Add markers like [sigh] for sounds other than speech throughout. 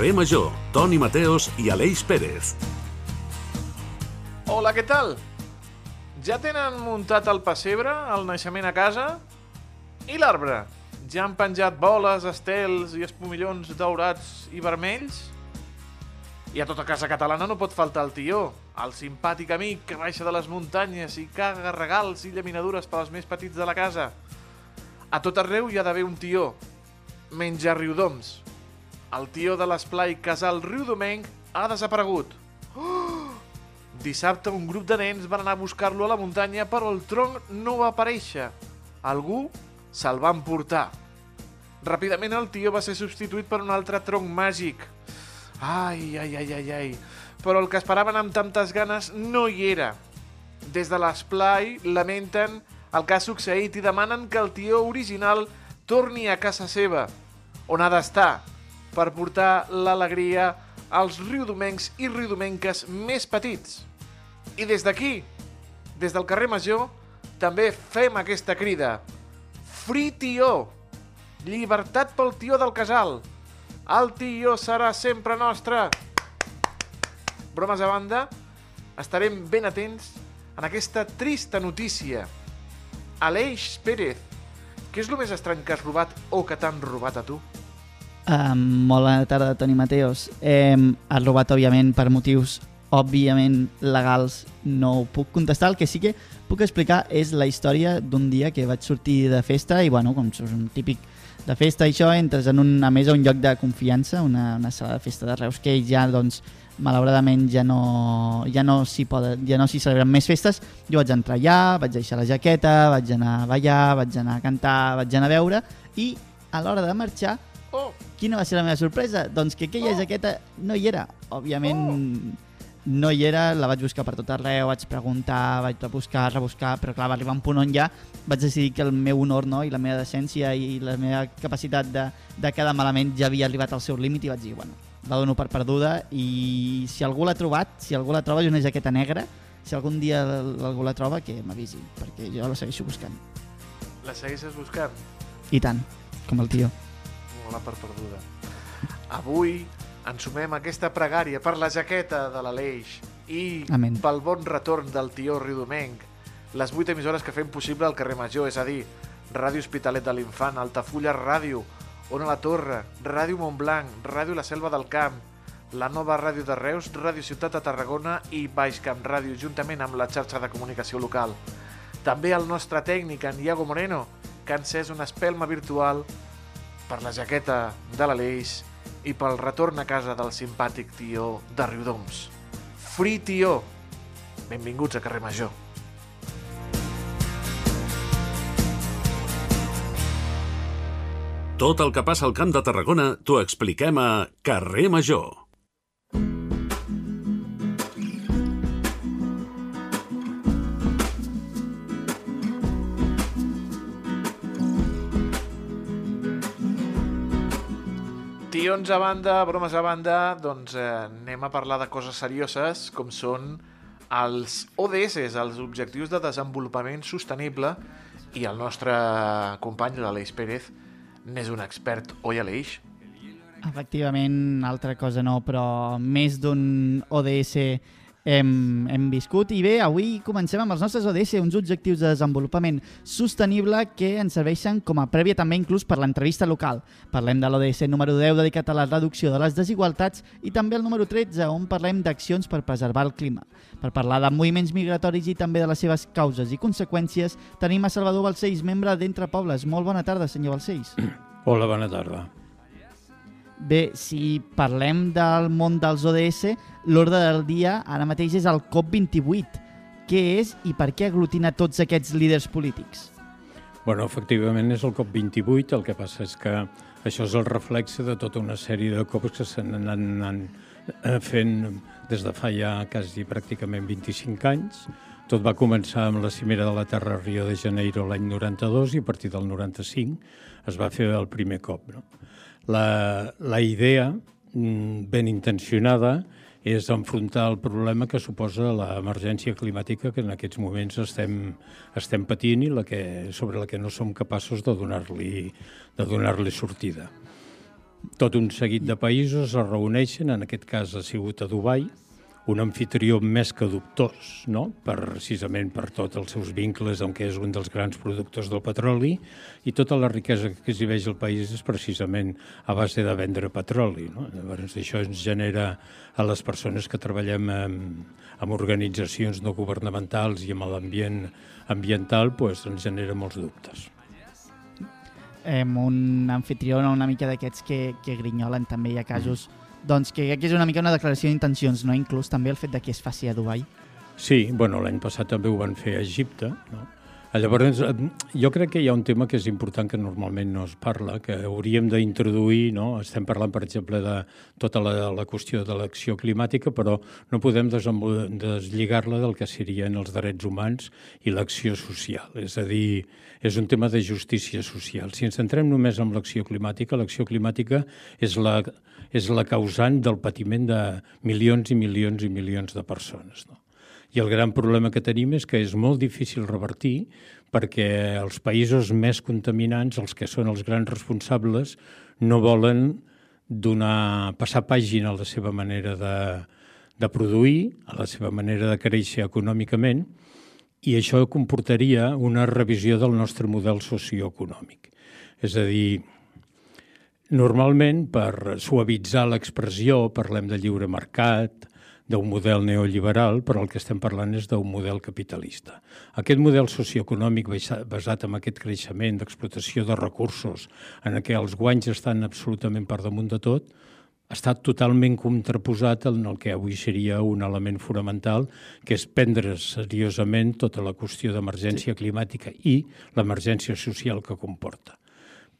Carrer Major, Toni Mateos i Aleix Pérez. Hola, què tal? Ja tenen muntat el pessebre, el naixement a casa? I l'arbre? Ja han penjat boles, estels i espumillons daurats i vermells? I a tota casa catalana no pot faltar el tió, el simpàtic amic que baixa de les muntanyes i caga regals i llaminadures per als més petits de la casa. A tot arreu hi ha d'haver un tió, menja riudoms. El tió de l'esplai Casal Riudomenc ha desaparegut. Oh! Dissabte un grup de nens van anar a buscar-lo a la muntanya però el tronc no va aparèixer. Algú se'l va emportar. Ràpidament el tió va ser substituït per un altre tronc màgic. Ai, ai, ai, ai, ai. Però el que esperaven amb tantes ganes no hi era. Des de l'esplai lamenten el que ha succeït i demanen que el tió original torni a casa seva, on ha d'estar, per portar l'alegria als riudomencs i riudomenques més petits. I des d'aquí, des del carrer Major, també fem aquesta crida. Free tió! Llibertat pel tió del casal! El tió serà sempre nostre! Bromes a banda, estarem ben atents en aquesta trista notícia. Aleix Pérez, què és el més estrany que has robat o que t'han robat a tu? Um, molt bona tarda, Toni Mateos. Eh, has robat, òbviament, per motius òbviament legals no ho puc contestar. El que sí que puc explicar és la història d'un dia que vaig sortir de festa i, bueno, com és un típic de festa això, entres en una mesa, un lloc de confiança, una, una sala de festa de Reus que ja, doncs, malauradament ja no, ja no s'hi ja no celebren més festes. Jo vaig entrar allà, vaig deixar la jaqueta, vaig anar a ballar, vaig anar a cantar, vaig anar a veure i a l'hora de marxar, Oh, quina va ser la meva sorpresa? Doncs que aquella Oh. jaqueta no hi era. Òbviament no hi era, la vaig buscar per tot arreu, vaig preguntar, vaig rebuscar, rebuscar, però clar, va arribar un punt on ja vaig decidir que el meu honor no, i la meva decència i la meva capacitat de, de quedar malament ja havia arribat al seu límit i vaig dir, bueno, la dono per perduda i si algú l'ha trobat, si algú la troba és una jaqueta negra, si algun dia algú la troba que m'avisi, perquè jo la segueixo buscant. la segueixes buscant? I tant, com el tio. Molt per perduda. Avui ens sumem aquesta pregària per la jaqueta de l'Aleix i Amén. pel bon retorn del tió Riudomenc. Les vuit emissores que fem possible al carrer Major, és a dir, Ràdio Hospitalet de l'Infant, Altafulla Ràdio, Ona la Torre, Ràdio Montblanc, Ràdio La Selva del Camp, la nova ràdio de Reus, Ràdio Ciutat de Tarragona i Baix Camp Ràdio, juntament amb la xarxa de comunicació local. També el nostre tècnic, en Iago Moreno, que ha encès una espelma virtual per la jaqueta de l'Aleix i pel retorn a casa del simpàtic tió de Riudoms. Free tió! Benvinguts a Carrer Major. Tot el que passa al Camp de Tarragona t'ho expliquem a Carrer Major. Tions a banda, bromes a banda, doncs eh, anem a parlar de coses serioses com són els ODS, els Objectius de Desenvolupament Sostenible, i el nostre company, l'Aleix Pérez, n'és un expert, oi Aleix? Efectivament, altra cosa no, però més d'un ODS hem, hem viscut. I bé, avui comencem amb els nostres ODS, uns objectius de desenvolupament sostenible que ens serveixen com a prèvia també inclús per l'entrevista local. Parlem de l'ODS número 10 dedicat a la reducció de les desigualtats i també el número 13 on parlem d'accions per preservar el clima. Per parlar de moviments migratoris i també de les seves causes i conseqüències, tenim a Salvador Balcells, membre d'Entre Pobles. Molt bona tarda, senyor Balcells. Hola, bona tarda. Bé, si parlem del món dels ODS, l'ordre del dia ara mateix és el COP28. Què és i per què aglutina tots aquests líders polítics? Bueno, efectivament és el COP28, el que passa és que això és el reflexe de tota una sèrie de COPs que s'han anat eh, fent des de fa ja quasi pràcticament 25 anys. Tot va començar amb la cimera de la Terra a Rio de Janeiro l'any 92 i a partir del 95 es va fer el primer cop. No? La, la idea, mm, ben intencionada, és enfrontar el problema que suposa l'emergència climàtica que en aquests moments estem, estem patint i la que, sobre la que no som capaços de donar-li de donar sortida. tot un seguit de països es reuneixen, en aquest cas ha sigut a Dubai, un anfitrió més que dubtós, no? per, precisament per tots els seus vincles, on és un dels grans productors del petroli, i tota la riquesa que exhibeix el país és precisament a base de vendre petroli. No? Llavors, això ens genera a les persones que treballem amb, amb organitzacions no governamentals i amb l'ambient ambiental, pues, ens genera molts dubtes. Eh, un anfitrió una mica d'aquests que, que grinyolen també hi ha casos mm doncs que que és una mica una declaració d'intencions, no? Inclús també el fet de que es faci a Dubai. Sí, bueno, l'any passat també ho van fer a Egipte, no? Llavors, eh, jo crec que hi ha un tema que és important que normalment no es parla, que hauríem d'introduir, no? estem parlant, per exemple, de tota la, la qüestió de l'acció climàtica, però no podem deslligar-la del que serien els drets humans i l'acció social. És a dir, és un tema de justícia social. Si ens centrem només en l'acció climàtica, l'acció climàtica és la, és la causant del patiment de milions i milions i milions de persones. No? I el gran problema que tenim és que és molt difícil revertir perquè els països més contaminants, els que són els grans responsables, no volen donar, passar pàgina a la seva manera de, de produir, a la seva manera de créixer econòmicament, i això comportaria una revisió del nostre model socioeconòmic. És a dir, normalment, per suavitzar l'expressió, parlem de lliure mercat, d'un model neoliberal, però el que estem parlant és d'un model capitalista. Aquest model socioeconòmic basat en aquest creixement d'explotació de recursos, en què els guanys estan absolutament per damunt de tot, ha estat totalment contraposat en el que avui seria un element fonamental, que és prendre seriosament tota la qüestió d'emergència sí. climàtica i l'emergència social que comporta.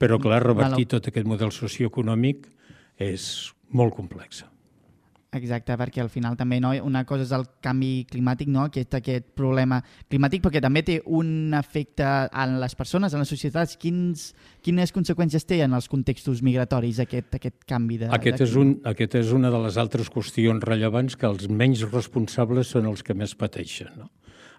Però, clar, revertir tot aquest model socioeconòmic és molt complex. Exacte, perquè al final també no, una cosa és el canvi climàtic, no? aquest, aquest problema climàtic, perquè també té un efecte en les persones, en les societats. Quins, quines conseqüències té en els contextos migratoris aquest, aquest canvi de, aquest de és un, Aquest és una de les altres qüestions rellevants que els menys responsables són els que més pateixen. No?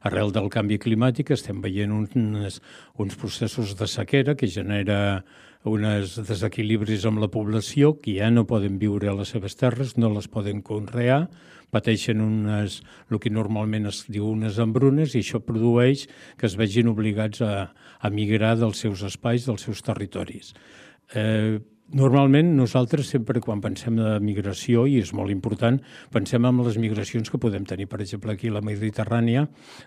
Arrel del canvi climàtic estem veient uns, uns processos de sequera que genera uns desequilibris amb la població que ja no poden viure a les seves terres, no les poden conrear, pateixen unes, el que normalment es diu unes embrunes i això produeix que es vegin obligats a, a migrar dels seus espais, dels seus territoris. Eh, Normalment nosaltres sempre quan pensem de migració, i és molt important, pensem en les migracions que podem tenir, per exemple, aquí a la Mediterrània,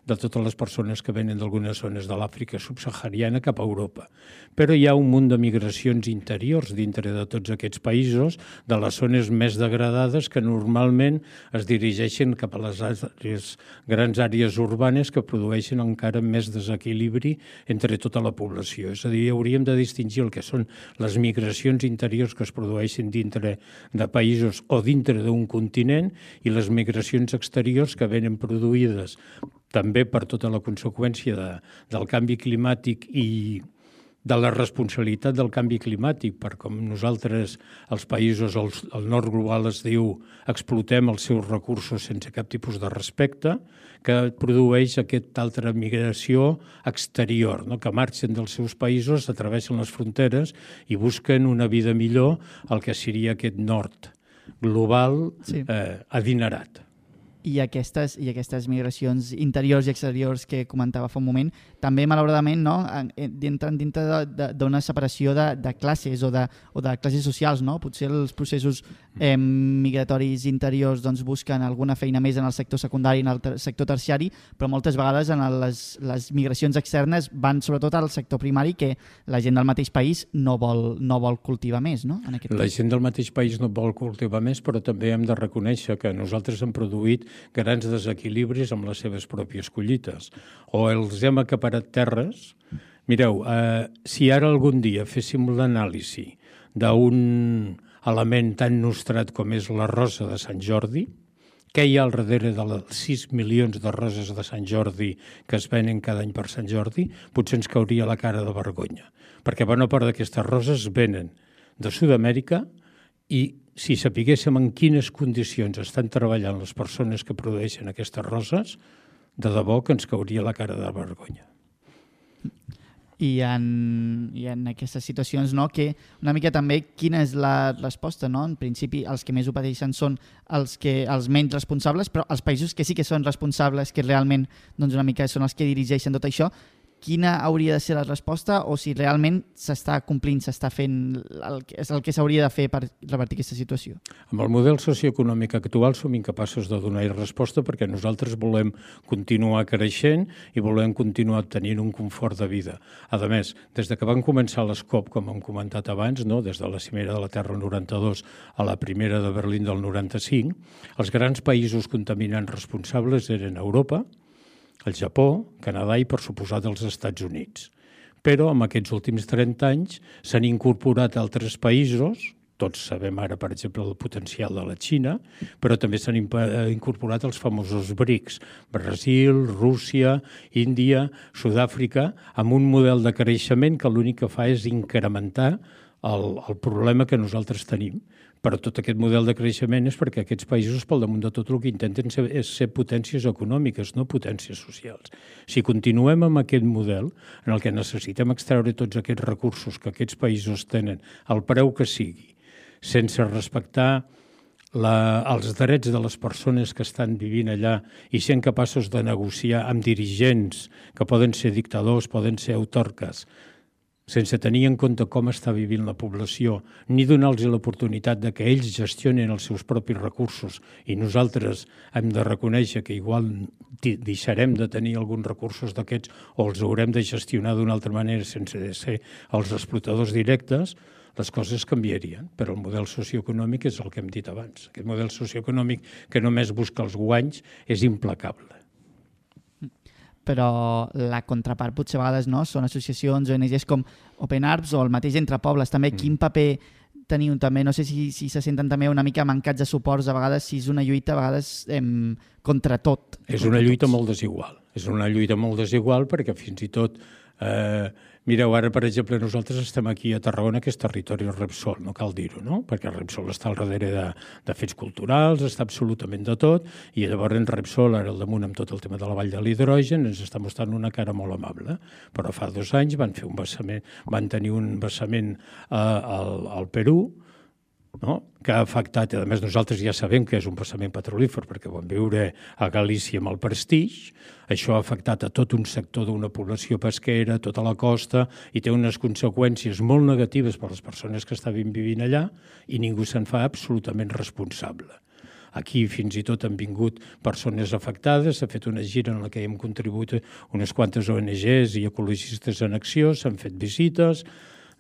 de totes les persones que venen d'algunes zones de l'Àfrica subsahariana cap a Europa. Però hi ha un munt de migracions interiors dintre de tots aquests països, de les zones més degradades que normalment es dirigeixen cap a les àrees, grans àrees urbanes que produeixen encara més desequilibri entre tota la població. És a dir, hauríem de distingir el que són les migracions interiors interiors que es produeixen dintre de països o dintre d'un continent i les migracions exteriors que venen produïdes també per tota la conseqüència de, del canvi climàtic i de la responsabilitat del canvi climàtic, per com nosaltres, els països, el, el nord global es diu, explotem els seus recursos sense cap tipus de respecte, que produeix aquesta altra migració exterior, no? que marxen dels seus països, atreveixen les fronteres i busquen una vida millor al que seria aquest nord global sí. eh, adinerat i aquestes, i aquestes migracions interiors i exteriors que comentava fa un moment, també, malauradament, no, entren dintre d'una separació de, de classes o de, o de classes socials. No? Potser els processos eh, migratoris interiors doncs, busquen alguna feina més en el sector secundari, en el ter sector terciari, però moltes vegades en les, les migracions externes van sobretot al sector primari que la gent del mateix país no vol, no vol cultivar més. No? En aquest la gent del mateix país no vol cultivar més, però també hem de reconèixer que nosaltres hem produït grans desequilibris amb les seves pròpies collites. O els hem acaparat terres. Mireu, eh, si ara algun dia féssim l'anàlisi d'un element tan nostrat com és la rosa de Sant Jordi, què hi ha al darrere de les 6 milions de roses de Sant Jordi que es venen cada any per Sant Jordi, potser ens cauria la cara de vergonya. Perquè bona part d'aquestes roses venen de Sud-amèrica i si sapiguéssim en quines condicions estan treballant les persones que produeixen aquestes roses, de debò que ens cauria la cara de vergonya. i en, i en aquestes situacions, no? que una mica també quina és la resposta, no? En principi, els que més ho pateixen són els, que, els menys responsables, però els països que sí que són responsables, que realment doncs una mica són els que dirigeixen tot això, quina hauria de ser la resposta o si realment s'està complint, s'està fent el que, és el que s'hauria de fer per revertir aquesta situació. Amb el model socioeconòmic actual som incapaços de donar resposta perquè nosaltres volem continuar creixent i volem continuar tenint un confort de vida. A més, des de que van començar les COP, com hem comentat abans, no? des de la cimera de la Terra 92 a la primera de Berlín del 95, els grans països contaminants responsables eren Europa, el Japó, Canadà i, per suposat, els Estats Units. Però en aquests últims 30 anys s'han incorporat altres països, tots sabem ara, per exemple, el potencial de la Xina, però també s'han incorporat els famosos BRICS, Brasil, Rússia, Índia, Sud-àfrica, amb un model de creixement que l'únic que fa és incrementar el, el problema que nosaltres tenim. Però tot aquest model de creixement és perquè aquests països, pel damunt de tot, el que intenten ser, és ser potències econòmiques, no potències socials. Si continuem amb aquest model, en el que necessitem extreure tots aquests recursos que aquests països tenen, al preu que sigui, sense respectar la, els drets de les persones que estan vivint allà i sent capaços de negociar amb dirigents que poden ser dictadors, poden ser autorques, sense tenir en compte com està vivint la població, ni donar-los l'oportunitat de que ells gestionen els seus propis recursos. I nosaltres hem de reconèixer que igual deixarem de tenir alguns recursos d'aquests o els haurem de gestionar d'una altra manera sense ser els explotadors directes, les coses canviarien, però el model socioeconòmic és el que hem dit abans. Aquest model socioeconòmic que només busca els guanys és implacable però la contrapart potser a vegades no, són associacions, ONGs com Open Arms o el mateix Entre Pobles. També mm. quin paper teniu també, no sé si, si se senten també una mica mancats de suports, a vegades si és una lluita a vegades em, contra tot. És una lluita tots. molt desigual, és una lluita molt desigual perquè fins i tot eh, Mireu, ara, per exemple, nosaltres estem aquí a Tarragona, que és territori Repsol, no cal dir-ho, no? Perquè Repsol està al darrere de, de fets culturals, està absolutament de tot, i llavors Repsol, ara al damunt amb tot el tema de la vall de l'hidrogen, ens està mostrant una cara molt amable. Però fa dos anys van fer un vessament, van tenir un vessament eh, al, al Perú, no? que ha afectat, a més nosaltres ja sabem que és un passament petrolífer perquè vam viure a Galícia amb el Prestige, això ha afectat a tot un sector d'una població pesquera, tota la costa, i té unes conseqüències molt negatives per a les persones que estaven vivint allà i ningú se'n fa absolutament responsable. Aquí fins i tot han vingut persones afectades, s'ha fet una gira en la que hem contribuït unes quantes ONGs i ecologistes en acció, s'han fet visites,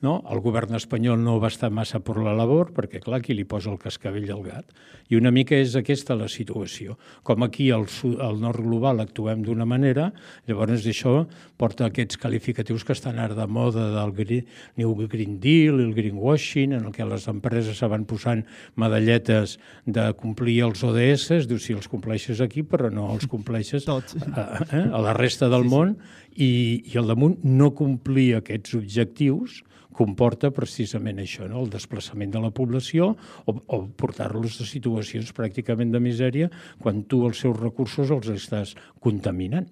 no? El govern espanyol no va estar massa per la labor, perquè, clar, qui li posa el cascavell al gat. I una mica és aquesta la situació. Com aquí al, sud, al nord global actuem d'una manera, llavors això porta aquests qualificatius que estan ara de moda del green, New Green Deal, el greenwashing, en el que les empreses se van posant medalletes de complir els ODS, diu, si els compleixes aquí, però no els compleixes [laughs] a, a, a la resta del sí, món, sí. i, i al damunt no complir aquests objectius comporta precisament això, no? el desplaçament de la població o, o portar-los a situacions pràcticament de misèria quan tu els seus recursos els estàs contaminant.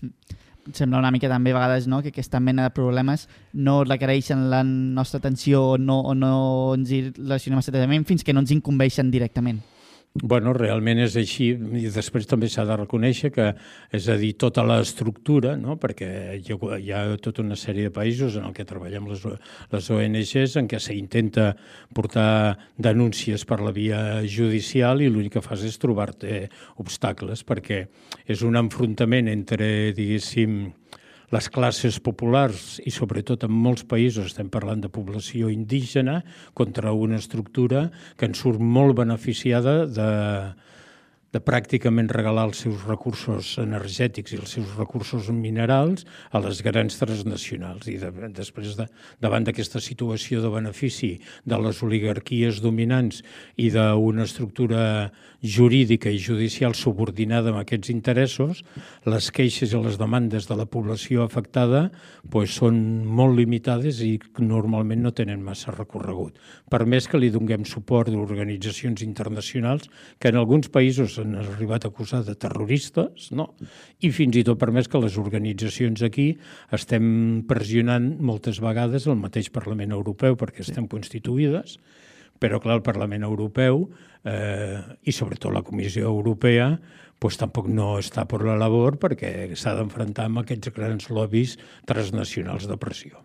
Em sembla una mica també a vegades no? que aquesta mena de problemes no requereixen la nostra atenció o no, o no ens hi relacionem estretament fins que no ens incumbeixen directament. Bueno, realment és així i després també s'ha de reconèixer que, és a dir, tota l'estructura, no? perquè hi ha, hi ha tota una sèrie de països en el que treballem les, les ONGs en què s'intenta portar denúncies per la via judicial i l'únic que fas és trobar-te obstacles perquè és un enfrontament entre, diguéssim, les classes populars i sobretot en molts països estem parlant de població indígena contra una estructura que en surt molt beneficiada de, de pràcticament regalar els seus recursos energètics i els seus recursos minerals a les grans transnacionals. I de, després, de, davant d'aquesta situació de benefici de les oligarquies dominants i d'una estructura jurídica i judicial subordinada amb aquests interessos, les queixes i les demandes de la població afectada pues, són molt limitades i normalment no tenen massa recorregut. Per més que li donguem suport d'organitzacions internacionals que en alguns països han arribat a acusar de terroristes, no? I fins i tot permès que les organitzacions aquí estem pressionant moltes vegades el mateix Parlament Europeu perquè estem constituïdes, però clar, el Parlament Europeu eh, i sobretot la Comissió Europea pues, tampoc no està per la labor perquè s'ha d'enfrontar amb aquests grans lobbies transnacionals de pressió.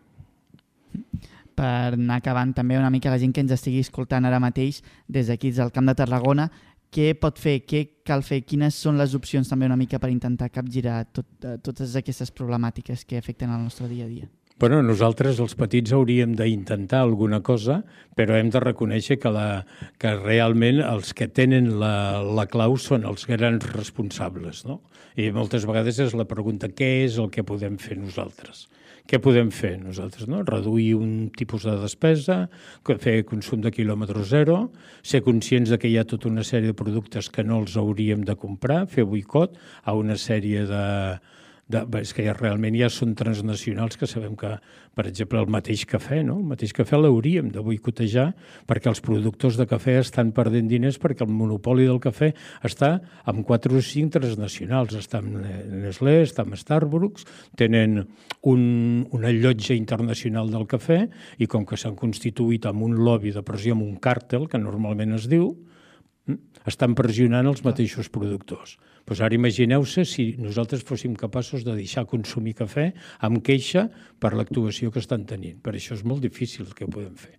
Per anar acabant també una mica la gent que ens estigui escoltant ara mateix des d'aquí, del Camp de Tarragona, què pot fer, què cal fer, quines són les opcions també una mica per intentar capgirar tot, eh, totes aquestes problemàtiques que afecten el nostre dia a dia? Bueno, nosaltres, els petits, hauríem d'intentar alguna cosa, però hem de reconèixer que, la, que realment els que tenen la, la clau són els grans responsables, no? I moltes vegades és la pregunta, què és el que podem fer nosaltres? Què podem fer nosaltres? No? Reduir un tipus de despesa, fer consum de quilòmetre zero, ser conscients de que hi ha tota una sèrie de productes que no els hauríem de comprar, fer boicot a una sèrie de, de, és que ja realment ja són transnacionals que sabem que, per exemple, el mateix cafè, no? el mateix cafè l'hauríem de boicotejar perquè els productors de cafè estan perdent diners perquè el monopoli del cafè està amb 4 o 5 transnacionals, està amb Nestlé, està amb Starbucks, tenen un, una llotja internacional del cafè i com que s'han constituït amb un lobby de pressió, amb un càrtel, que normalment es diu, estan pressionant els mateixos productors. Pues ara imagineu-se si nosaltres fóssim capaços de deixar consumir cafè amb queixa per l'actuació que estan tenint. Per això és molt difícil el que podem fer.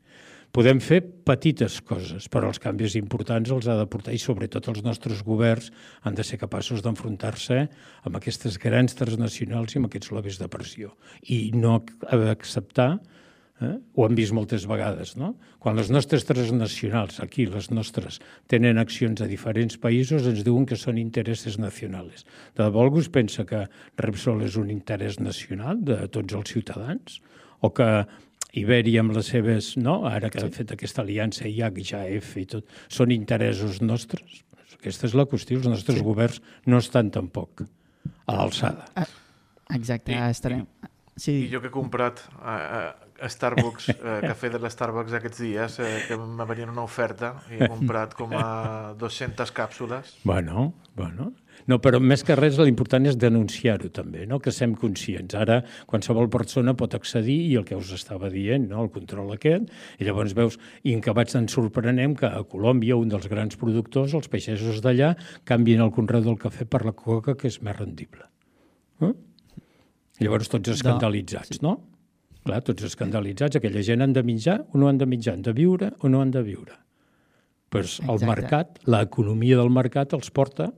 Podem fer petites coses, però els canvis importants els ha de portar i sobretot els nostres governs han de ser capaços d'enfrontar-se amb aquestes grans transnacionals i amb aquests lobbies de pressió i no acceptar Eh? Ho hem vist moltes vegades, no? Quan les nostres transnacionals, aquí les nostres, tenen accions a diferents països, ens diuen que són interessos nacionals. De debò algú es pensa que Repsol és un interès nacional de tots els ciutadans? O que Ibèria amb les seves, no? ara que sí. ha fet aquesta aliança IAC, JAF i tot, són interessos nostres? Aquesta és la qüestió, els nostres sí. governs no estan tampoc a l'alçada. Ah, exacte, I, estarem... Sí. I jo que he comprat uh, Starbucks, eh, cafè de l'Starbucks aquests dies, eh, que m'ha venit una oferta i he comprat com a 200 càpsules. Bueno, bueno. No, però més que res l'important és denunciar-ho també, no? que sem conscients. Ara qualsevol persona pot accedir i el que us estava dient, no? el control aquest, i llavors veus, i en acabats ens sorprenem que a Colòmbia, un dels grans productors, els peixesos d'allà, canvien el conreu del cafè per la coca, que és més rendible. Eh? Llavors tots escandalitzats, no? Clar, tots escandalitzats, aquella gent han de menjar o no han de menjar, han de viure o no han de viure. Pues el mercat, l'economia del mercat els porta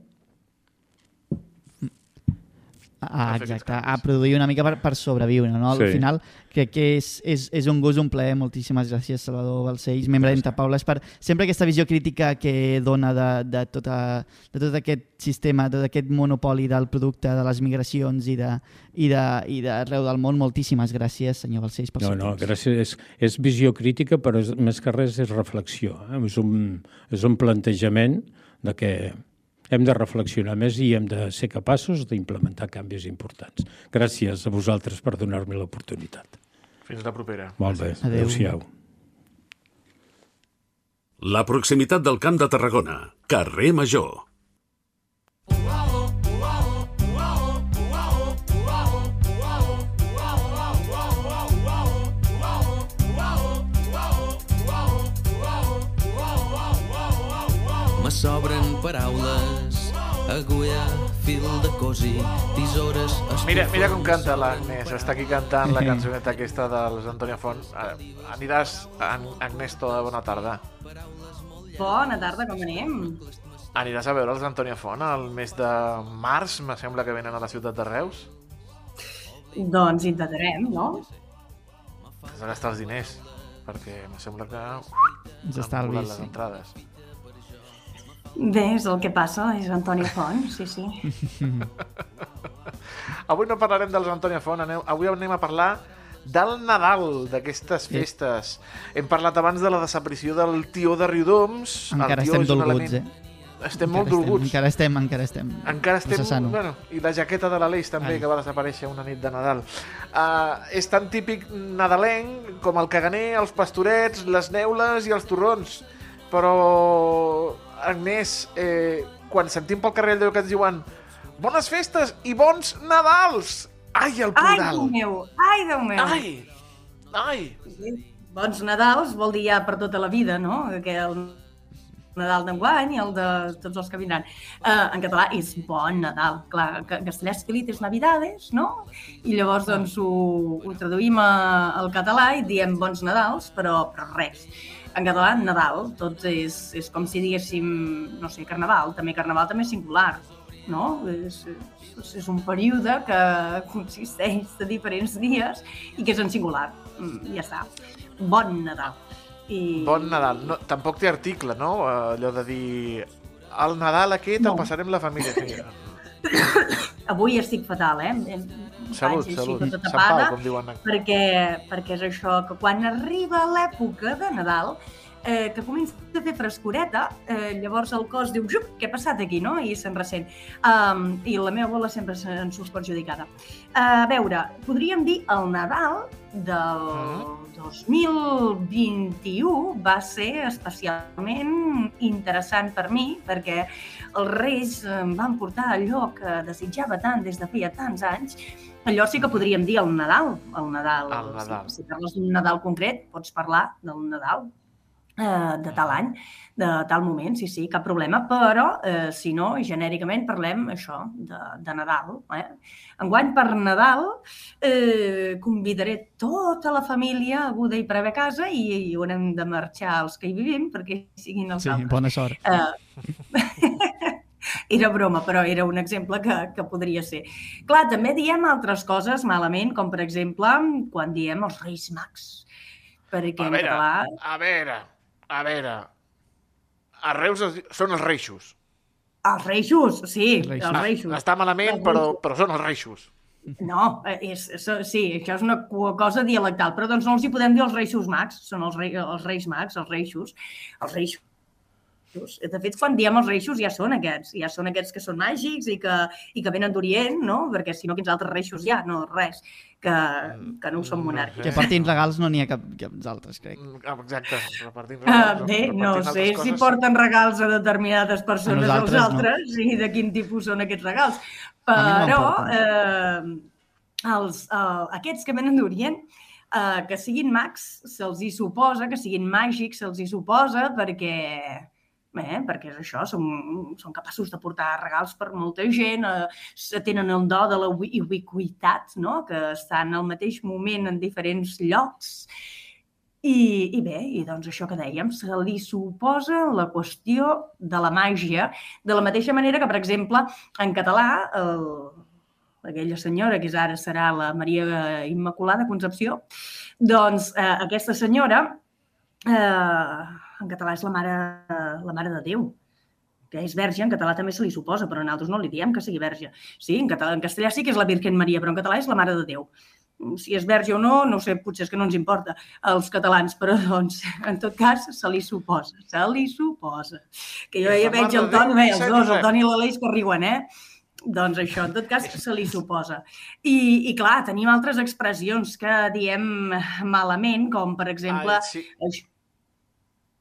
Ah, exacte, a produir una mica per, per sobreviure, no? Al sí. final crec que és, és, és un gust, un plaer. Moltíssimes gràcies, Salvador Balcells, membre d'Enta Paules, per sempre aquesta visió crítica que dona de, de, tota, de tot aquest sistema, de tot aquest monopoli del producte, de les migracions i de, i de, i d'arreu del món. Moltíssimes gràcies, senyor Balcells, per No, no, temps. gràcies. És, és visió crítica, però és, més que res és reflexió. Eh? És, un, és un plantejament de que hem de reflexionar més i hem de ser capaços d'implementar canvis importants. Gràcies a vosaltres per donar-me l'oportunitat. Fins la propera. Molt bé. Adéu-siau. La proximitat del Camp de Tarragona. Carrer Major. Me sobren paraules, agulla, fil de cosi, tisores... Mira, mira com canta l'Agnès, està aquí cantant la cançoneta aquesta dels Antonia Font. Aniràs, Agnès, tota bona tarda. Bona tarda, com anem? Aniràs a veure els Antonia Font el mes de març, me sembla que venen a la ciutat de Reus? Doncs intentarem, no? Has de gastar els diners, perquè me sembla que... Ens estalvis, les entrades. Sí. Bé, és el que passa, és Antònia Font, sí, sí. [laughs] avui no parlarem dels Antònia Font, aneu, avui anem a parlar del Nadal, d'aquestes festes. Hem parlat abans de la desaparició del tió de Riudoms. Encara estem dolguts, eh? Estem encara molt dolguts. Encara estem, encara estem. Encara estem, bueno, i la jaqueta de l'Aleix també, Ai. que va desaparèixer una nit de Nadal. Uh, és tan típic nadalenc com el caganer, els pastorets, les neules i els torrons. Però Agnès, eh, quan sentim pel carrer allò que ens diuen bones festes i bons Nadals! Ai, el Ai, plural! Déu meu! Ai, Déu meu! Ai! Ai! Bons Nadals vol dir ja per tota la vida, no? Que el Nadal d'enguany i el de tots els que vindran. Uh, en català és bon Nadal, clar, que en castellà és felices Navidades, no? I llavors doncs ho, ho traduïm a, al català i diem bons Nadals, però, però res. En català, Nadal, tot és, és com si diguéssim, no sé, Carnaval, també Carnaval també és singular, no? És, és, és un període que consisteix de diferents dies i que és en singular. Mm, ja està. Bon Nadal. I... Bon Nadal. No, tampoc té article, no? Eh, Allò de dir... El Nadal aquest No. el passarem la família. [laughs] [coughs] Avui estic fatal, eh? Salut, vaig salut. tota tapada, Pau, com diuen. perquè, perquè és això, que quan arriba l'època de Nadal, eh, que comença a fer frescoreta, eh, llavors el cos diu, xup, què ha passat aquí, no? I se'n ressent. Um, I la meva bola sempre se'n surt perjudicada. a veure, podríem dir el Nadal del Mm. 2021 va ser especialment interessant per mi, perquè els Reis em van portar allò que desitjava tant des de feia tants anys, allò sí que podríem dir el Nadal. El Nadal. El Nadal. Si, si parles d'un Nadal concret, pots parlar del Nadal eh, de tal any, de tal moment, sí, sí, cap problema, però eh, si no, genèricament parlem això, de, de Nadal. Eh? Enguany per Nadal eh, convidaré tota la família aguda i per haver a casa i, i haurem de marxar els que hi vivim perquè siguin els Sí, altres. bona sort. Eh, [laughs] era broma, però era un exemple que, que podria ser. Clar, també diem altres coses malament, com per exemple quan diem els Reis Mags. Perquè A en veure, català... a veure, a veure... A Reus són els reixos. Els Reixos, sí, Reixos. els Reixos. Està malament, però, però són els reixos. No, eh, és, és, sí, això és una co- cosa dialectal, però doncs no els hi podem dir els Reixos Mags, són els, rei, els Reis Mags, els Reixos, els Reixos. De fet, quan diem els reixos ja són aquests, ja són aquests que són màgics i que, i que venen d'Orient, no? Perquè si no, quins altres reixos hi ha? No, res, que, que no ho són No monàrquics. Que partint regals no n'hi ha cap, cap altres, crec. Mm, ah, Exacte, repartint Uh, regals, bé, no Repartint sé altres si coses. porten regals a determinades persones A als nosaltres, no. altres i de quin tipus són aquests regals. No Però eh, els, uh, aquests que venen d'Orient, uh, que siguin mags, se'ls hi suposa, que siguin màgics, se'ls hi suposa perquè Eh, perquè és això, són, són capaços de portar regals per molta gent, eh, tenen el do de la ui- ubiquitat, no? que estan al mateix moment en diferents llocs. I, I bé, i doncs això que dèiem, se li suposa la qüestió de la màgia, de la mateixa manera que, per exemple, en català, el, aquella senyora, que és ara serà la Maria Immaculada Concepció, doncs eh, aquesta senyora, eh, en català és la mare, la mare de Déu, que és verge, en català també se li suposa, però nosaltres no li diem que sigui verge. Sí, en, català, en castellà sí que és la Virgen Maria, però en català és la mare de Déu. Si és verge o no, no sé, potser és que no ens importa als catalans, però doncs, en tot cas, se li suposa, se li suposa. Que jo ja veig el Déu, bé, els dos, el. Toni i l'Aleix que riuen, eh? Doncs això, en tot cas, se li suposa. I, i clar, tenim altres expressions que diem malament, com per exemple... Ai, sí.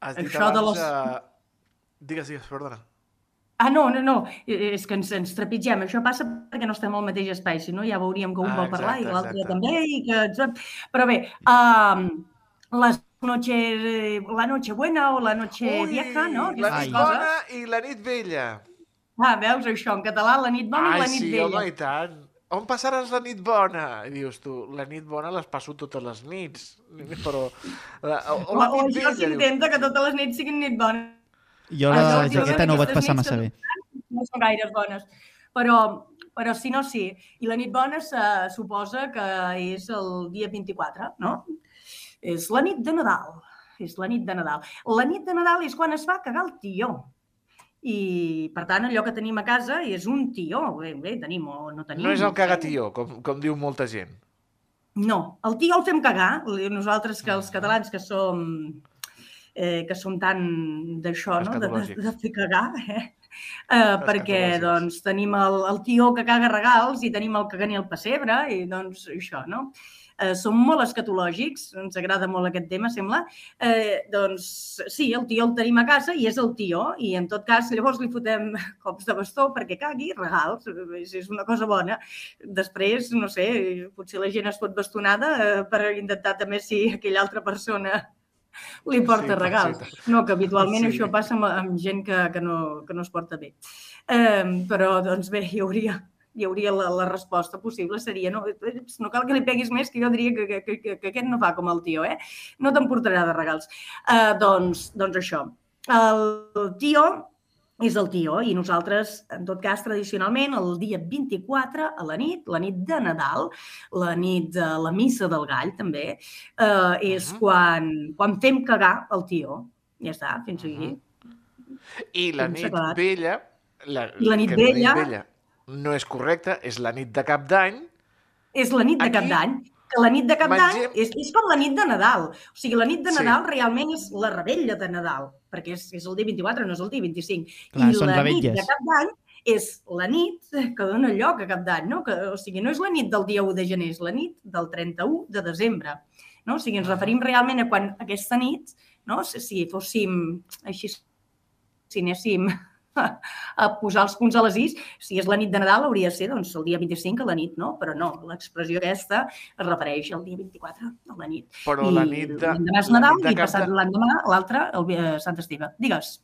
Has dit Això de abans... les- eh, Digues, digues, perdona. Ah, no, no, no, eh, és que ens, ens trepitgem. Això passa perquè no estem al mateix espai, si no ja veuríem que un Ah, vol parlar i exacte, l'altre exacte. també. I que... Però bé, um, les noche, la noche buena o la noche vieja, no? la nit Ai. bona i la nit vella. Ah, veus això, en català, la nit bona Ai, i la nit sí, vella. home, i tant. On passaràs la nit bona? I dius tu, la nit bona les passo totes les nits. Però... La, o, o la o, nit dius. s'intenta que totes les nits siguin nit bona. Jo Ah, la no, jaqueta no ho vaig passar massa bé. no són gaires bones. Però, però si no, sí. I la nit bona se suposa que és el dia 24, no? És la nit de Nadal. És la nit de Nadal. La nit de Nadal és quan es va cagar el tió. I, per tant, allò que tenim a casa és un tió. Bé, bé tenim o no tenim. No és el cagatió, com, com diu molta gent. No, el tió el fem cagar. Nosaltres, que els catalans que som eh, que som tan d'això, no? De, de, de fer cagar, eh? Eh, perquè doncs, tenim el, el tió que caga regals i tenim el que gani el pessebre i doncs això, no? Eh, som molt escatològics, ens agrada molt aquest tema, sembla, eh, doncs sí, el tio el tenim a casa i és el tio, i en tot cas llavors li fotem [laughs] cops de bastó perquè cagui, regals, és, una cosa bona. Després, no sé, potser la gent es pot bastonada eh, per intentar també si aquella altra persona li porta Sí, regals. sí. No, que habitualment Sí. això passa amb, amb gent que, que, no, que no es porta bé. Eh, però, doncs bé, hi hauria, hi hauria la, la resposta possible seria no, no cal que li peguis més, que jo diria que, que, que, que aquest no fa com el tio, eh? No t'emportarà de regals. Eh, doncs, doncs això. El tio és el tio i nosaltres, en tot cas, tradicionalment, el dia 24 a la nit, la nit de Nadal, la nit de la missa del gall, també, eh, és Mhm. quan, quan fem cagar el tio. Ja està, fins aquí. I la s'ha nit vella... La, I la nit vella- vella no és correcta, és la nit de cap d'any. És la nit de Aquí cap d'any. Que la nit de cap d'any mengem- és, és com la nit de Nadal. O sigui, la nit de Sí. Nadal realment és la rebella de Nadal, perquè és, és el dia 24, no és el dia 25. Clar, I són la nit revetlles. de cap d'any és la nit que dona lloc a cap d'any, no? Que, o sigui, no és la nit del dia 1 de gener, és la nit del 31 de desembre. No? O sigui, ens referim realment a quan aquesta nit, no? si, si fóssim així, si anéssim a posar els punts a les is, si és la nit de Nadal hauria de ser doncs, el dia 25 a la nit, no? Però no, l'expressió aquesta es refereix al dia 24 a la nit. Però I la nit de, l'endemà és la Nadal de i cap passat l'endemà l'altre, el eh, Sant Esteve. Digues.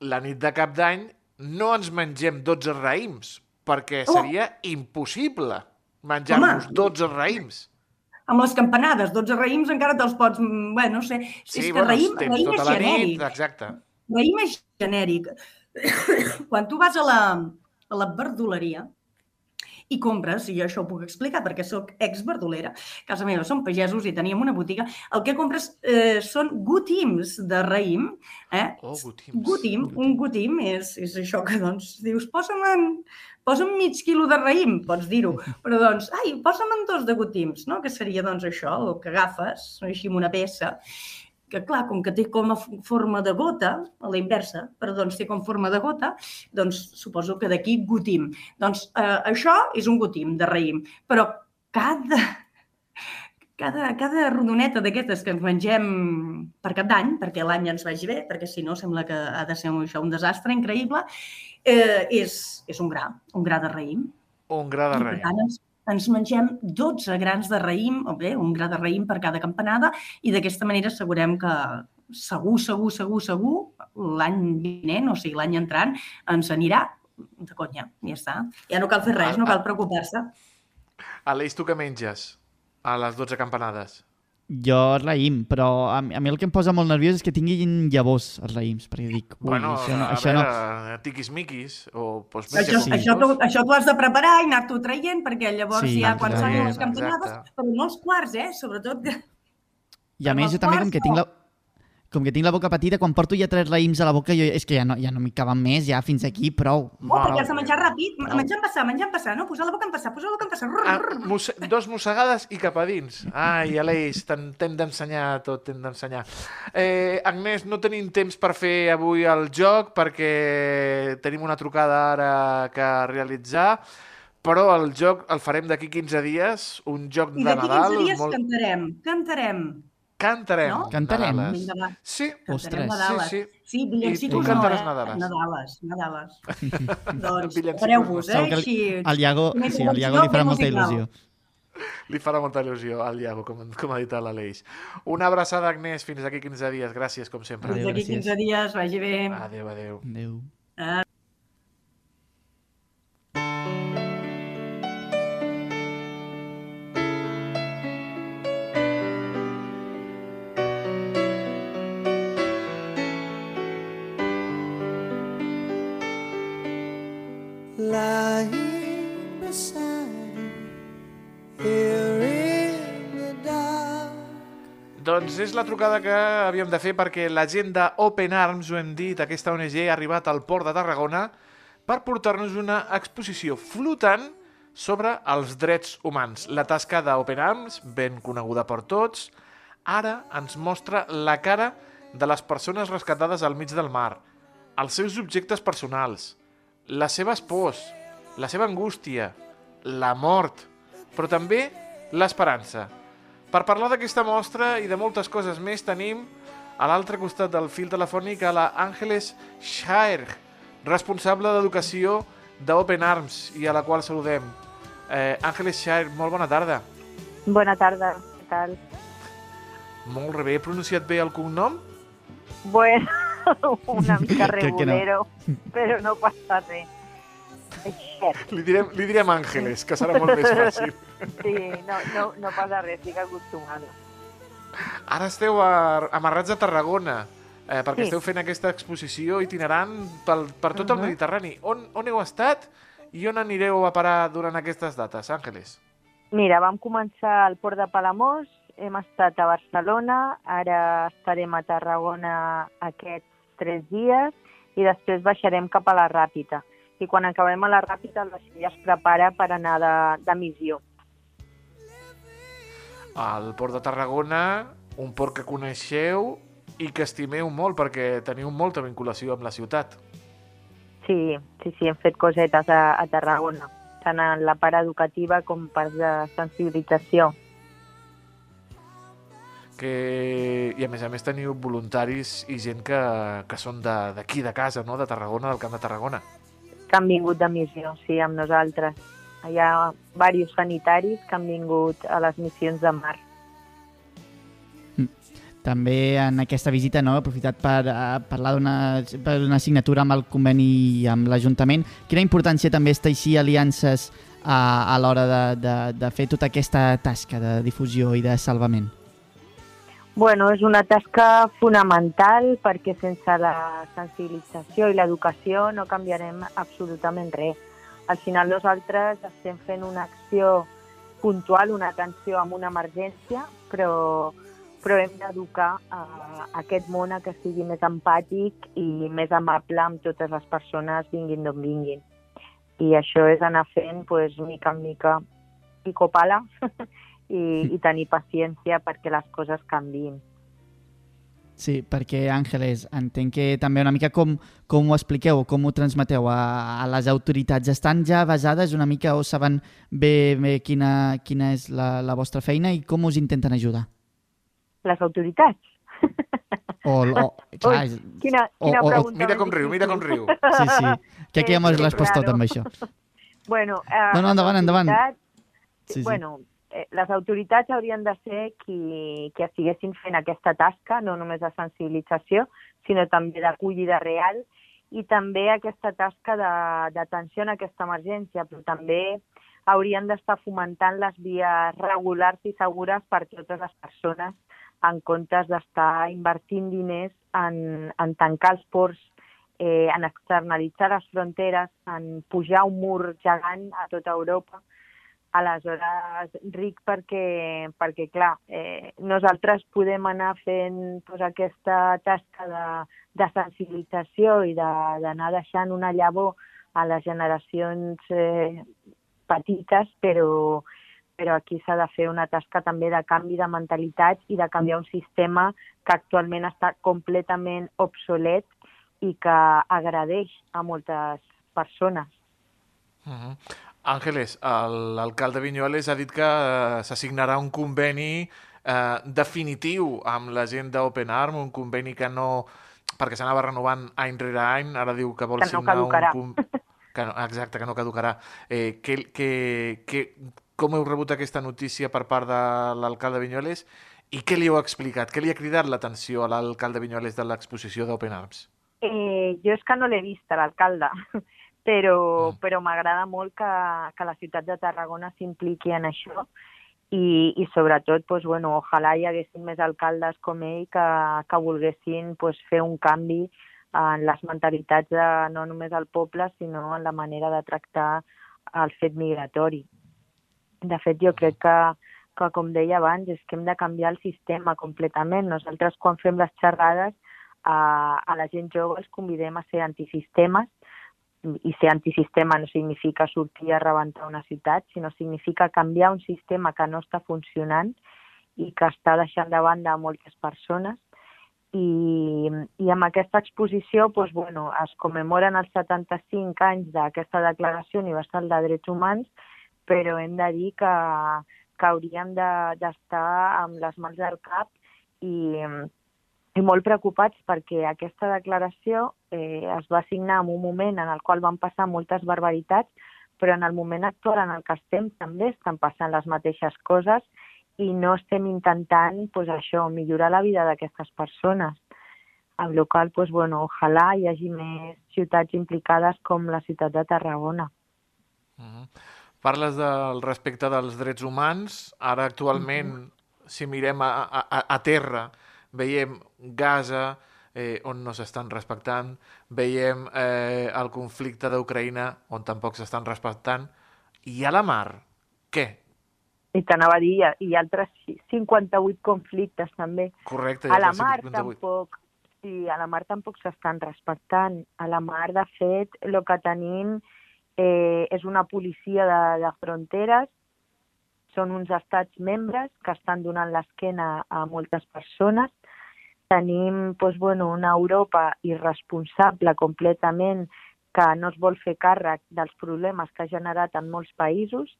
la nit de cap d'any no ens mengem 12 raïms, perquè Oh! seria impossible menjar-nos Home! 12 raïms. Amb les campanades, 12 raïms encara te'ls pots... mm, Bé, no sé, Sí, és que bueno, raïm, tens raïm tota és la genèric. nit, exacte. Raïm és genèric. [coughs] Quan tu vas a la, a la verduleria i compres, i jo això ho puc explicar perquè sóc ex-verdolera, a casa meva som pagesos i teníem una botiga, el que compres eh, són gutims de raïm. Eh? Oh, gotims. Gutim, un gutim és, és això que doncs dius, posa'm, en, posa'm mig quilo de raïm, pots dir-ho, [laughs] però doncs, ai, posa'm en dos de gutims, no? que seria doncs això, el que agafes, així amb una peça, que clar, com que té com a forma de gota, a la inversa, però doncs té com forma de gota, doncs suposo que d'aquí gutim. Doncs eh, això és un gutim de raïm, però cada, cada, cada rodoneta d'aquestes que ens mengem per cap d'any, perquè l'any ens vagi bé, perquè si no sembla que ha de ser un, això un desastre increïble, eh, és, és un gra, un gra de raïm. Un gra de I, per raïm. tant, ens, ens mengem 12 grans de raïm, o bé, un gra de raïm per cada campanada, i d'aquesta manera assegurem que segur, segur, segur, segur, l'any vinent, o sigui, l'any entrant, ens anirà de conya, ja està. Ja no cal fer res, no cal preocupar-se. Aleix, tu què menges a les 12 campanades? Jo raïm, però a, mi- a mi el que em posa molt nerviós és que tinguin llavors els raïms, perquè dic, ui, bueno, això no, a això no. veure, tiquis-miquis, o doncs Això, sí. això, tu, això tu has de preparar i anar-t'ho traient, perquè llavors Sí, ja quan són les Exacte. però no els quarts, eh? Sobretot. I a més, jo també, com que tinc la, com que tinc la boca petita, quan porto ja tres raïms a la boca, jo, és que ja no, ja no m'hi caben més, ja fins aquí, prou. Oh, Val. perquè has de menjar ràpid, Prou. menjar en passar, menjar en passar, no? Posar la boca en passar, posar la boca en passar. Rrr, Ah, mosse dos mossegades i cap a dins. Ai, Aleix, t'hem d'ensenyar tot, t'hem d'ensenyar. Eh, Agnès, no tenim temps per fer avui el joc perquè tenim una trucada ara que realitzar, però el joc el farem d'aquí 15 dies, un joc I de d'aquí Nadal 15 dies molt... cantarem, cantarem. Cantarem. No? Cantarem. Nadales. Sí, cantarem Ostres. Nadales. Sí, sí. Sí, villancicos I tu no, cantaràs eh? Nadales. Nadales, Nadales. [laughs] doncs, no. eh? Segur que Així... Al Iago, sí, al Iago li farà molta il·lusió. li farà molta il·lusió al Iago, com, com ha dit l'Aleix. Una abraçada, Agnès, fins aquí 15 dies. Gràcies, com sempre. Fins Adéu, d'aquí gràcies. 15 dies, vagi bé. Adéu, adéu. Adéu. lying Doncs és la trucada que havíem de fer perquè la gent d'Open Arms, ho hem dit, aquesta ONG ha arribat al port de Tarragona per portar-nos una exposició flotant sobre els drets humans. La tasca d'Open Arms, ben coneguda per tots, ara ens mostra la cara de les persones rescatades al mig del mar, els seus objectes personals, les seves pors, la seva angústia, la mort, però també l'esperança. Per parlar d'aquesta mostra i de moltes coses més tenim a l'altre costat del fil telefònic a la Àngeles Schaer, responsable d'educació d'Open Arms i a la qual saludem. Eh, Àngeles Schaer, molt bona tarda. Bona tarda, què tal? Molt bé, he pronunciat bé el cognom? Bueno, [laughs] una [laughs] mica que no. regulero, però no passa res. Li direm, li direm Àngeles, que serà molt més fàcil. [laughs] sí, no, no, no passa res, estic acostumada. Ara esteu a, amarrats a Tarragona, eh, perquè Sí. esteu fent aquesta exposició itinerant pel, per tot el Mhm. Mediterrani. On, on heu estat i on anireu a parar durant aquestes dates, Àngeles? Mira, vam començar al Port de Palamós, hem estat a Barcelona, ara estarem a Tarragona aquests tres dies i després baixarem cap a la Ràpita. I quan acabem a la Ràpita, el vaixell es prepara per anar de, de missió. Al Port de Tarragona, un port que coneixeu i que estimeu molt perquè teniu molta vinculació amb la ciutat. Sí, sí, sí, hem fet cosetes a, a Tarragona, tant en la part educativa com per de sensibilització. Que... I a més a més teniu voluntaris i gent que, que són de- d'aquí, de, de casa, no? de Tarragona, del Camp de Tarragona. Que han vingut de missió, sí, amb nosaltres. Hi ha diversos sanitaris que han vingut a les missions de mar. També en aquesta visita no, he aprofitat per uh, parlar d'una signatura amb el conveni amb l'Ajuntament. Quina importància també és teixir aliances a, a l'hora de, de, de fer tota aquesta tasca de difusió i de salvament? Bueno, és una tasca fonamental perquè sense la sensibilització i l'educació no canviarem absolutament res. Al final nosaltres estem fent una acció puntual, una atenció amb una emergència, però, però hem d'educar a aquest món a que sigui més empàtic i més amable amb totes les persones vinguin d'on vinguin. I això és anar fent pues, mica en mica i copala [laughs] i, i tenir paciència perquè les coses canviïn. Sí, perquè Àngeles, entenc que també una mica com, com ho expliqueu, com ho transmeteu a, a les autoritats. Estan ja basades una mica o saben bé, bé quina, quina és la, la vostra feina i com us intenten ajudar? Les autoritats? O, o, [laughs] clar, Ui, Quina, O- quina o- o- pregunta Mira com riu, mira com riu. sí, sí. Que ja m'has Sí, respost tot claro. amb això. [laughs] Bueno, eh, No, no, endavant, endavant. Sí, sí. Bueno, les autoritats haurien de ser qui, qui estiguessin fent aquesta tasca, no només de sensibilització, sinó també d'acollida real i també aquesta tasca d'atenció en aquesta emergència, però també haurien d'estar fomentant les vies regulars i segures per totes les persones en comptes d'estar invertint diners en, en tancar els ports, eh, en externalitzar les fronteres, en pujar un mur gegant a tota Europa. Aleshores, ric perquè, perquè clar, eh, nosaltres podem anar fent pues, aquesta tasca de, de sensibilització i de- d'anar deixant una llavor a les generacions eh, petites, però, però aquí s'ha de fer una tasca també de canvi de mentalitat i de canviar un sistema que actualment està completament obsolet i que agradeix a moltes persones. Uh -huh. Àngeles, el- l'alcalde Vinyuales ha dit que eh, s'assignarà un conveni eh, definitiu amb la gent d'Open Arm, un conveni que no... perquè s'anava renovant any rere any, ara diu que vol Que no signar caducarà. un... con- Que no, exacte, que no caducarà. Eh, que, que, que, com heu rebut aquesta notícia per part de l'alcalde Vinyuales i què li heu explicat? Què li ha cridat l'atenció a l'alcalde Vinyuales de l'exposició d'Open Arms? Eh, jo és que no l'he vist, l'alcalde, però, Mm. però m'agrada molt que, que la ciutat de Tarragona s'impliqui en això i, i sobretot, doncs, bueno, ojalà hi haguessin més alcaldes com ell que, que volguessin doncs, fer un canvi en les mentalitats de, no només del poble, sinó en la manera de tractar el fet migratori. De fet, jo crec que, que, com deia abans, és que hem de canviar el sistema completament. Nosaltres, quan fem les xerrades, a, a la gent jove els convidem a ser antisistemes, i ser antisistema no significa sortir a rebentar una ciutat, sinó significa canviar un sistema que no està funcionant i que està deixant de banda a moltes persones. I, i amb aquesta exposició doncs, bueno, es commemoren els 75 anys d'aquesta Declaració Universal de Drets Humans, però hem de dir que, que hauríem de- d'estar amb les mans al cap i, i molt preocupats perquè aquesta declaració eh, es va signar en un moment en el qual van passar moltes barbaritats, però en el moment actual en el que estem també estan passant les mateixes coses i no estem intentant pues, això, millorar la vida d'aquestes persones. Amb la qual pues, bueno, ojalà hi hagi més ciutats implicades com la ciutat de Tarragona. Mhm. Parles del respecte dels drets humans. Ara, actualment, si mirem a, a- a terra, veiem Gaza, eh, on no s'estan respectant, veiem eh, el conflicte d'Ucraïna, on tampoc s'estan respectant, i a la mar, què? I t'anava a dir, ha altres 58 conflictes també. Correcte, A la mar 58. tampoc, sí, a la mar tampoc s'estan respectant. A la mar, de fet, el que tenim eh, és una policia de, de fronteres, són uns estats membres que estan donant l'esquena a moltes persones. Tenim doncs, bueno, una Europa irresponsable completament que no es vol fer càrrec dels problemes que ha generat en molts països.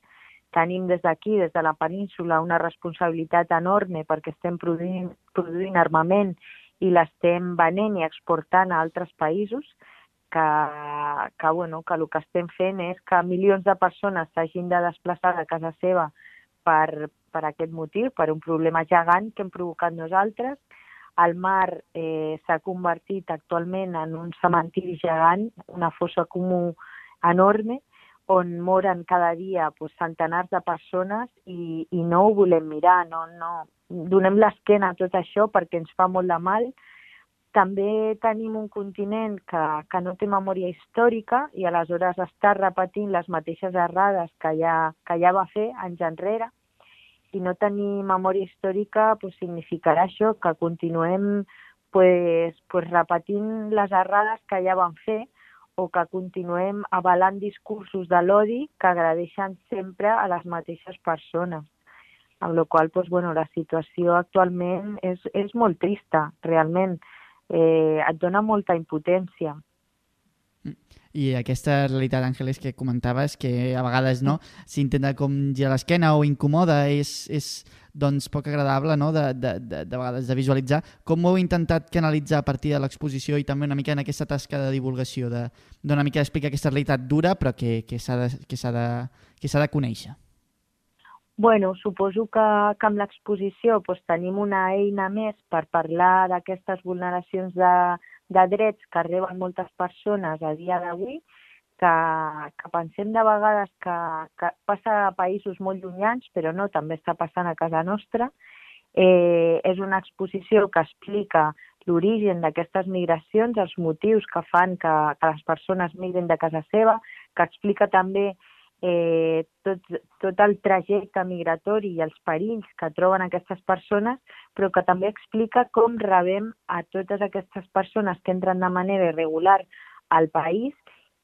Tenim des d'aquí, des de la península, una responsabilitat enorme perquè estem produint, produint armament i l'estem venent i exportant a altres països que, que, bueno, que el que estem fent és que milions de persones s'hagin de desplaçar de casa seva per, per aquest motiu, per un problema gegant que hem provocat nosaltres. El mar eh, s'ha convertit actualment en un cementiri gegant, una fossa comú enorme, on moren cada dia pues, centenars de persones i, i no ho volem mirar, no, no. donem l'esquena a tot això perquè ens fa molt de mal. També tenim un continent que, que no té memòria històrica i aleshores està repetint les mateixes errades que ja, que ja va fer anys enrere i no tenir memòria històrica pues, significarà això, que continuem pues, pues, repetint les errades que ja van fer o que continuem avalant discursos de l'odi que agradeixen sempre a les mateixes persones. Amb la qual pues, bueno, la situació actualment és, és molt trista, realment. Eh, et dona molta impotència. I aquesta realitat, Àngeles, que comentaves, que a vegades no s'intenta com girar l'esquena o incomoda, és, és doncs, poc agradable no? de, de, de, de vegades de visualitzar. Com ho heu intentat canalitzar a partir de l'exposició i també una mica en aquesta tasca de divulgació, d'una mica explicar aquesta realitat dura però que, que s'ha de, que de, que de conèixer? Bueno, suposo que, que amb l'exposició doncs, tenim una eina més per parlar d'aquestes vulneracions de, de drets que reben moltes persones a dia d'avui, que, que pensem de vegades que, que passa a països molt llunyans, però no, també està passant a casa nostra. Eh, és una exposició que explica l'origen d'aquestes migracions, els motius que fan que, que les persones migren de casa seva, que explica també eh, tot, tot el trajecte migratori i els perills que troben aquestes persones, però que també explica com rebem a totes aquestes persones que entren de manera irregular al país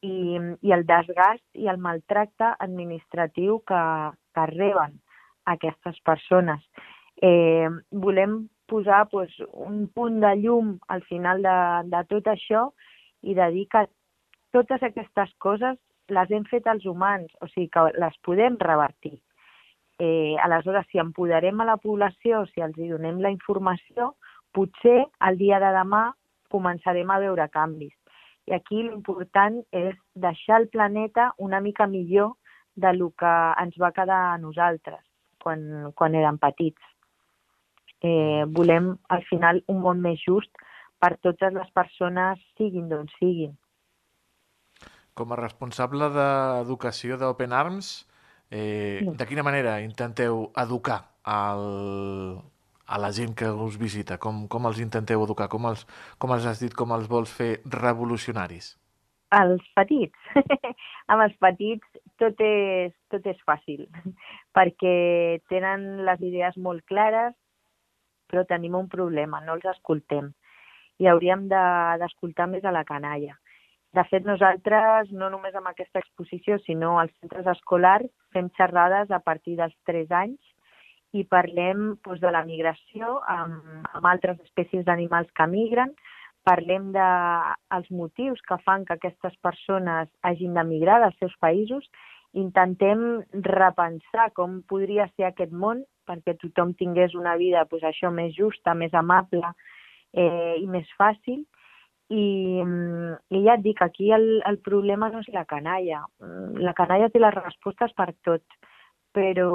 i, i el desgast i el maltracte administratiu que, que reben aquestes persones. Eh, volem posar pues, un punt de llum al final de, de tot això i de dir que totes aquestes coses les hem fet els humans, o sigui que les podem revertir. Eh, aleshores, si empoderem a la població, si els hi donem la informació, potser el dia de demà començarem a veure canvis. I aquí l'important és deixar el planeta una mica millor de lo que ens va quedar a nosaltres quan, quan érem petits. Eh, volem, al final, un món més just per totes les persones, siguin d'on siguin. Com a responsable d'educació d'Open Arms, eh, de quina manera intenteu educar el, a la gent que us visita? Com, com els intenteu educar? Com els, com els has dit, com els vols fer revolucionaris? Els petits. [laughs] amb els petits tot és, tot és fàcil, [laughs] perquè tenen les idees molt clares, però tenim un problema, no els escoltem. I hauríem de- d'escoltar més a la canalla. De fet, nosaltres, no només amb aquesta exposició, sinó als centres escolars, fem xerrades a partir dels 3 anys i parlem doncs, de la migració amb, amb altres espècies d'animals que migren, parlem dels de, els motius que fan que aquestes persones hagin de migrar dels seus països intentem repensar com podria ser aquest món perquè tothom tingués una vida pues, això més justa, més amable eh, i més fàcil. I, mm, I ja et dic, aquí el, el problema no és la canalla. Mm, La canalla té les respostes per tot, però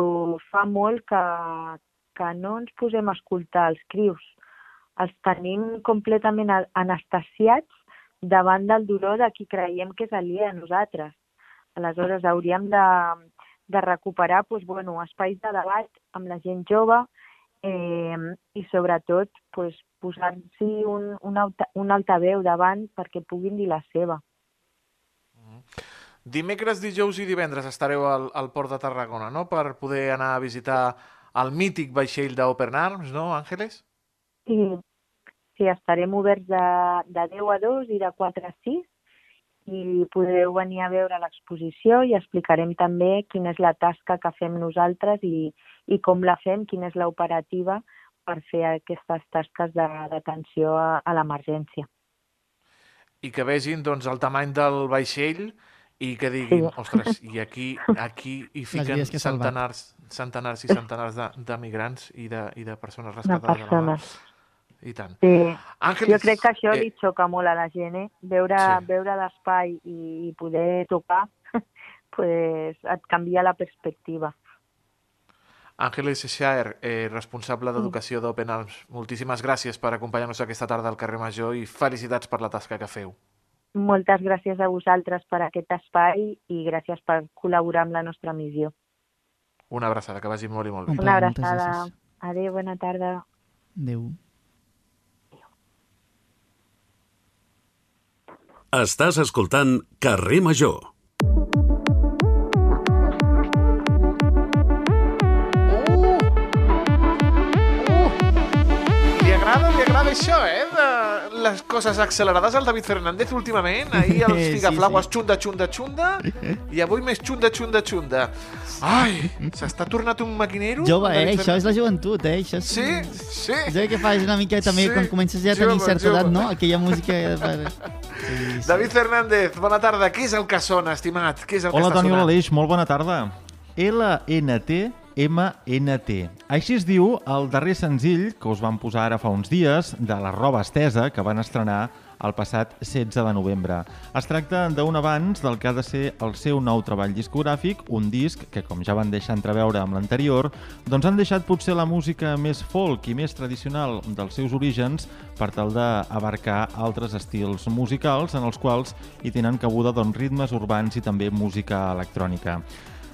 fa molt que, que no ens posem a escoltar els crius. Els tenim completament anestesiats davant del dolor de qui creiem que és aliè a nosaltres. Aleshores, hauríem de, de recuperar doncs, bueno, espais de debat amb la gent jove eh, i, sobretot, doncs, posar-s'hi un, un, alta, un altaveu davant perquè puguin dir la seva. Dimecres, dijous i divendres estareu al, al Port de Tarragona, no?, per poder anar a visitar el mític vaixell d'Open Arms, no, Àngeles? Sí, sí estarem oberts de, de 10 a 2 i de 4 a 6 i podreu venir a veure l'exposició i explicarem també quina és la tasca que fem nosaltres i, i com la fem, quina és l'operativa per fer aquestes tasques de- d'atenció a, a l'emergència. I que vegin, doncs, el tamany del vaixell i que diguin, Sí. ostres, i aquí, [laughs] aquí hi fiquen centenars, centenars i centenars de, de migrants i de, i de persones De rescatades. mar. persones. I tant. Sí. Àngeles, Jo crec que això eh, li xoca molt a la gent, eh? Veure, Sí. veure l'espai i, i poder tocar, [laughs] pues, et canvia la perspectiva. Àngeles Schaer, eh, responsable d'Educació d'Open Arms, moltíssimes gràcies per acompanyar-nos aquesta tarda al carrer Major i felicitats per la tasca que feu. Moltes gràcies a vosaltres per aquest espai i gràcies per col·laborar amb la nostra missió. Una abraçada, que vagi molt i molt bé. Un Una abraçada. Adéu, bona tarda. Adéu. Estàs escoltant Carrer Major. Li agrada, li agrada això, eh? Les coses accelerades al David Fernández últimament. Ahir [laughs] els Sí, figaflaues sí. xunda, xunda, xunda. I avui més xunda, xunda, xunda. Ai, s'està tornat un maquinero? Jove, eh? David Això és la joventut, eh? Això és... Sí, sí. El que fas una mica també Sí, quan comences ja a tenir jove, certa jove. edat, no? Aquella música... [laughs] Sí, sí. David Fernández, bona tarda. Què és el que sona, estimat? Què és el Hola, que Toni sonant? Aleix, molt bona tarda. LNT MNT. Així es diu el darrer senzill que us van posar ara fa uns dies de la roba estesa que van estrenar el passat 16 de novembre. Es tracta d'un avanç del que ha de ser el seu nou treball discogràfic, un disc que, com ja van deixar entreveure amb l'anterior, doncs han deixat potser la música més folk i més tradicional dels seus orígens per tal d'abarcar altres estils musicals en els quals hi tenen cabuda doncs, ritmes urbans i també música electrònica.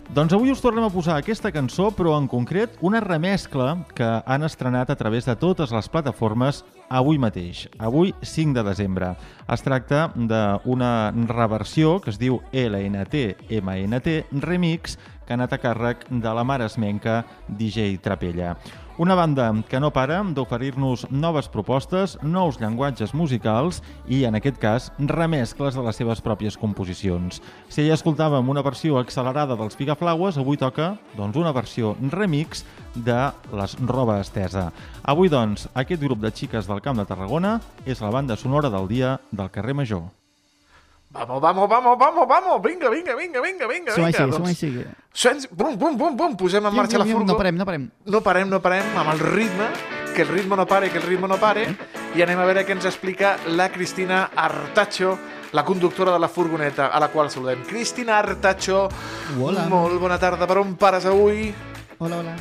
Doncs avui us tornem a posar aquesta cançó, però en concret una remescla que han estrenat a través de totes les plataformes avui mateix, avui 5 de desembre. Es tracta d'una reversió que es diu LNT MNT Remix que ha anat a càrrec de la mare esmenca DJ Trapella. Una banda que no para d'oferir-nos noves propostes, nous llenguatges musicals i, en aquest cas, remescles de les seves pròpies composicions. Si ja escoltàvem una versió accelerada dels Pigaflaues, avui toca doncs, una versió remix de les Roba Estesa. Avui, doncs, aquest grup de xiques del Camp de Tarragona és la banda sonora del dia del carrer Major. Vamos, vamos, vamos, vamos, vamos. Vinga, vinga, vinga, vinga, vinga. Som així, som Doncs, així. sents- Bum, bum, bum, bum. Posem en marxa la furgo. No parem, no parem. no parem, no parem, amb el ritme, que el ritme no pare, que el ritme no pare, i anem a veure què ens explica la Cristina Artacho, la conductora de la furgoneta, a la qual saludem. Cristina Artacho, Hola. molt bona tarda, per on pares avui? Hola, hola.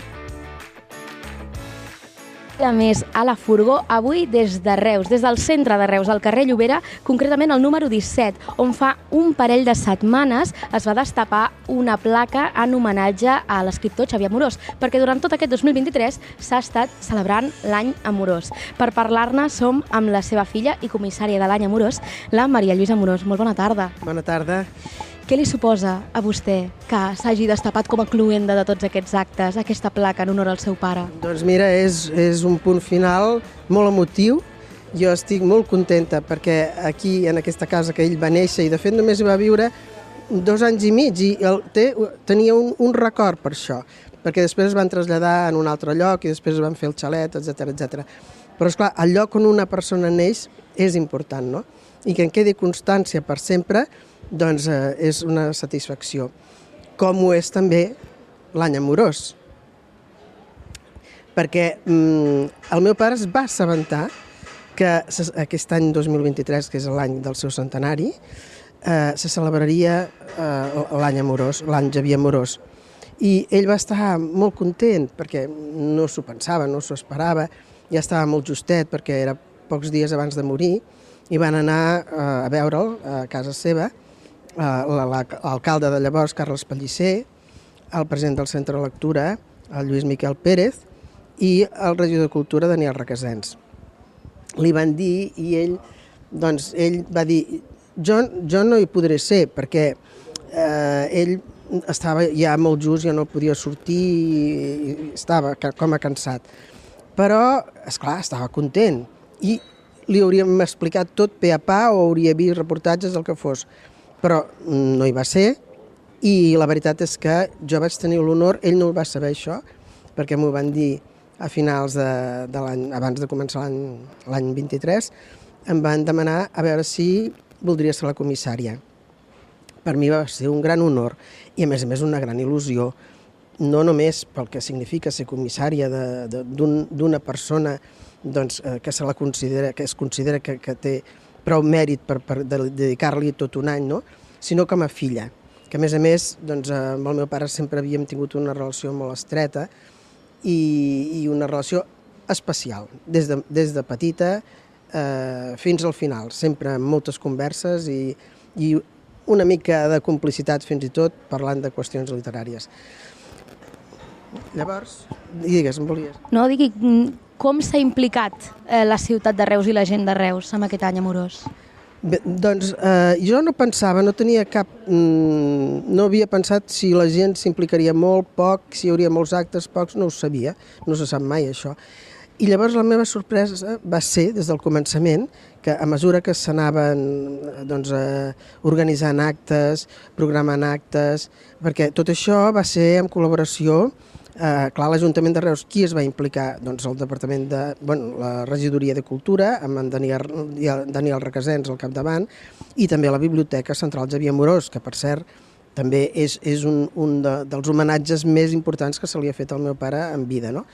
A més, a la Furgó, avui des de Reus, des del centre de Reus, al carrer Llobera, concretament el número 17, on fa un parell de setmanes es va destapar una placa en homenatge a l'escriptor Xavier Amorós, perquè durant tot aquest 2023 s'ha estat celebrant l'any amorós. Per parlar-ne som amb la seva filla i comissària de l'any amorós, la Maria Lluïsa Amorós. Molt bona tarda. Bona tarda. Què li suposa a vostè que s'hagi destapat com a cluenda de tots aquests actes, aquesta placa en honor al seu pare? Doncs mira, és, és un punt final molt emotiu. Jo estic molt contenta perquè aquí, en aquesta casa que ell va néixer i de fet només hi va viure dos anys i mig i el, té, tenia un, un record per això, perquè després es van traslladar en un altre lloc i després es van fer el xalet, etc etc. Però, és clar el lloc on una persona neix és important, no? I que en quedi constància per sempre, doncs eh, és una satisfacció. com ho és també l'any amorós. Perquè mm, el meu pare es va assabentar que aquest any 2023, que és l'any del seu centenari, eh, se celebraria eh, l'any amorós, l'any Javier Amorós. I ell va estar molt content perquè no s'ho pensava, no s'ho esperava, ja estava molt justet perquè era pocs dies abans de morir i van anar eh, a veure'l a casa seva, l'alcalde de llavors, Carles Pellicer, el president del Centre de Lectura, el Lluís Miquel Pérez, i el regidor de Cultura, Daniel Requesens. Li van dir i ell, doncs, ell va dir jo, jo no hi podré ser perquè eh, ell estava ja molt just, ja no podia sortir i estava com a cansat. Però, és clar, estava content i li hauríem explicat tot pe a pa o hauria vist reportatges, el que fos. Però mm, no hi va ser i la veritat és que jo vaig tenir l'honor, ell no ho va saber això, perquè m'ho van dir a finals de, de l'any, abans de començar l'any l'any 23, em van demanar a veure si voldria ser la comissària. Per mi va ser un gran honor i a més a més una gran il·lusió, no només pel que significa ser comissària d'una persona doncs, eh, que se la considera, que es considera que, que té prou mèrit per, per de- dedicar-li tot un any, no? sinó com a filla, que a més a més doncs, eh, amb el meu pare sempre havíem tingut una relació molt estreta i, i una relació especial, des de, des de petita eh, fins al final, sempre amb moltes converses i, i una mica de complicitat fins i tot parlant de qüestions literàries. Llavors, digues, em volies. No, digui, mm, com s'ha implicat eh, la ciutat de Reus i la gent de Reus amb aquest any amorós? Bé, doncs eh, jo no pensava, no tenia cap... Mm, no havia pensat si la gent s'implicaria molt, poc, si hi hauria molts actes, pocs, no ho sabia, no se sap mai això. I llavors la meva sorpresa va ser, des del començament, que a mesura que s'anaven doncs, eh, organitzant actes, programant actes, perquè tot això va ser en col·laboració Eh, clar, l'Ajuntament de Reus, qui es va implicar? Doncs el Departament de... Bueno, la Regidoria de Cultura, amb en Daniel, Daniel Requesens al capdavant, i també la Biblioteca Central Xavier Morós, que per cert també és, és un, un de, dels homenatges més importants que se li ha fet al meu pare en vida. No?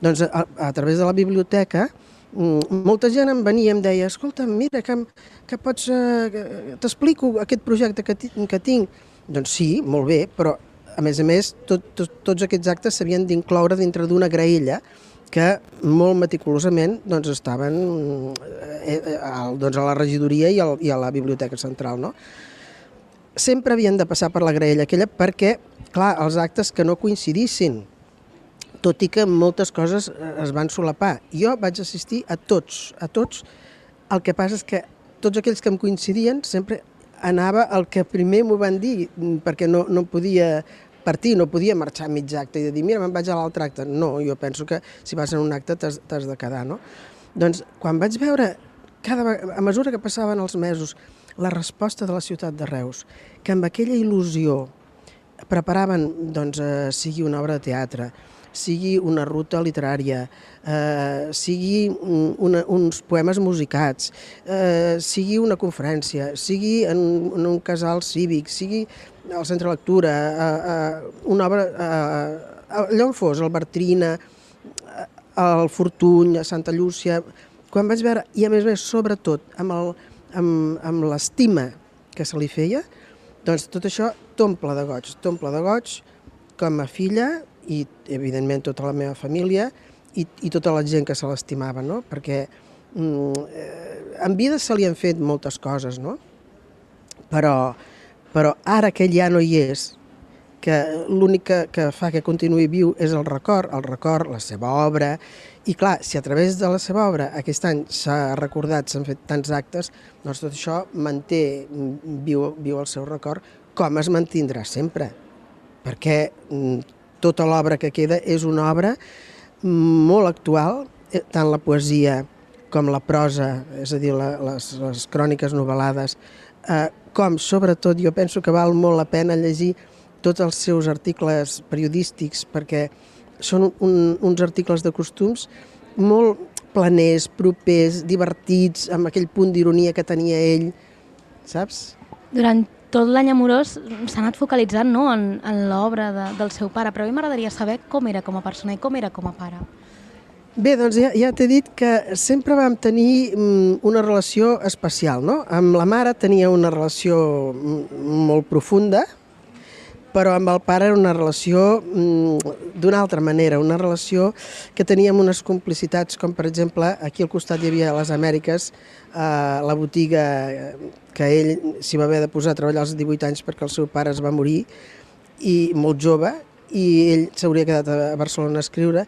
Doncs a, a través de la biblioteca mm, molta gent em venia i em deia escolta, mira, que, que pots... Eh, T'explico aquest projecte que, que tinc. Doncs sí, molt bé, però a més a més tot, tot, tots aquests actes s'havien d'incloure dintre d'una graella que molt meticulosament doncs, estaven eh, eh, al, doncs, a la regidoria i, al, i a la biblioteca central. No? Sempre havien de passar per la graella aquella perquè, clar, els actes que no coincidissin, tot i que moltes coses eh, es van solapar. Jo vaig assistir a tots, a tots. El que passa és que tots aquells que em coincidien sempre anava el que primer m'ho van dir, mm, perquè no, no podia partir, no podia marxar a mig acte i dir, mira, me'n vaig a l'altre acte. No, jo penso que si vas en un acte t'has de quedar, no? Doncs quan vaig veure, cada, a mesura que passaven els mesos, la resposta de la ciutat de Reus, que amb aquella il·lusió preparaven, doncs, eh, sigui una obra de teatre, sigui una ruta literària, eh, sigui un, una, uns poemes musicats, eh, sigui una conferència, sigui en, en un casal cívic, sigui al centre de lectura, eh, eh, una obra, eh, allà on fos, el Bertrina, al Fortuny, a Santa Llúcia, quan vaig veure, i a més a més, sobretot, amb el- amb, amb l'estima que se li feia, doncs tot això t'omple de goig, t'omple de goig com a filla i, evidentment, tota la meva família i, i tota la gent que se l'estimava, no? Perquè mm, eh, en vida se li han fet moltes coses, no? Però, però ara que ell ja no hi és, que l'únic que, que fa que continuï viu és el record, el record, la seva obra, i clar, si a través de la seva obra aquest any s'ha recordat, s'han fet tants actes, doncs tot això manté viu, viu el seu record, com es mantindrà sempre. Perquè mm, tota l'obra que queda és una obra molt actual, eh, tant la poesia com la prosa, és a dir, la, les, les cròniques novel·lades, eh, com sobretot jo penso que val molt la pena llegir tots els seus articles periodístics perquè són un, uns articles de costums molt planers, propers, divertits, amb aquell punt d'ironia que tenia ell, saps? Durant tot l'any amorós s'ha anat focalitzant no, en, en l'obra de, del seu pare, però a mi m'agradaria saber com era com a persona i com era com a pare. Bé, doncs ja, ja t'he dit que sempre vam tenir mm, una relació especial, no? Amb la mare tenia una relació mm, molt profunda, però amb el pare era una relació mm, d'una altra manera, una relació que teníem unes complicitats, com per exemple, aquí al costat hi havia les Amèriques eh, la botiga eh, que ell s'hi va haver de posar a treballar als 18 anys perquè el seu pare es va morir i molt jove i ell s'hauria quedat a Barcelona a escriure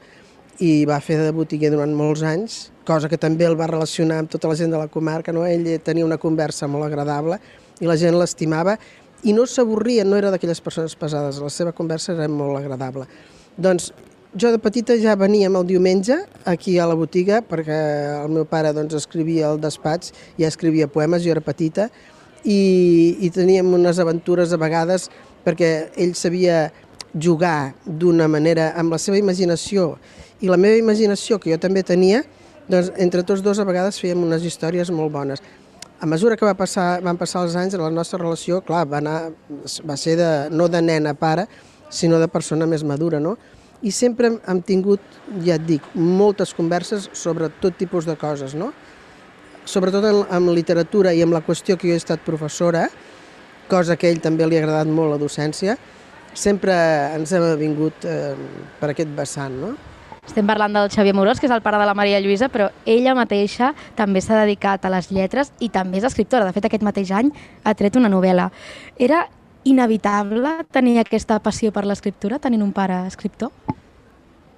i va fer de botiguer durant molts anys, cosa que també el va relacionar amb tota la gent de la comarca, no? ell tenia una conversa molt agradable i la gent l'estimava i no s'avorria, no era d'aquelles persones pesades, la seva conversa era molt agradable. Doncs jo de petita ja veníem el diumenge aquí a la botiga perquè el meu pare doncs, escrivia al despatx, ja escrivia poemes, jo era petita, i, i teníem unes aventures a vegades perquè ell sabia jugar d'una manera amb la seva imaginació i la meva imaginació, que jo també tenia, doncs entre tots dos a vegades fèiem unes històries molt bones. A mesura que va passar, van passar els anys, la nostra relació, clar, va, anar, va ser de, no de nen a pare, sinó de persona més madura, no? I sempre hem tingut, ja et dic, moltes converses sobre tot tipus de coses, no? Sobretot en, en literatura i amb la qüestió que jo he estat professora, cosa que a ell també li ha agradat molt la docència, sempre ens hem vingut eh, per aquest vessant, no? Estem parlant del Xavier Morós, que és el pare de la Maria Lluïsa, però ella mateixa també s'ha dedicat a les lletres i també és escriptora. De fet, aquest mateix any ha tret una novel·la. Era inevitable tenir aquesta passió per l'escriptura, tenint un pare escriptor?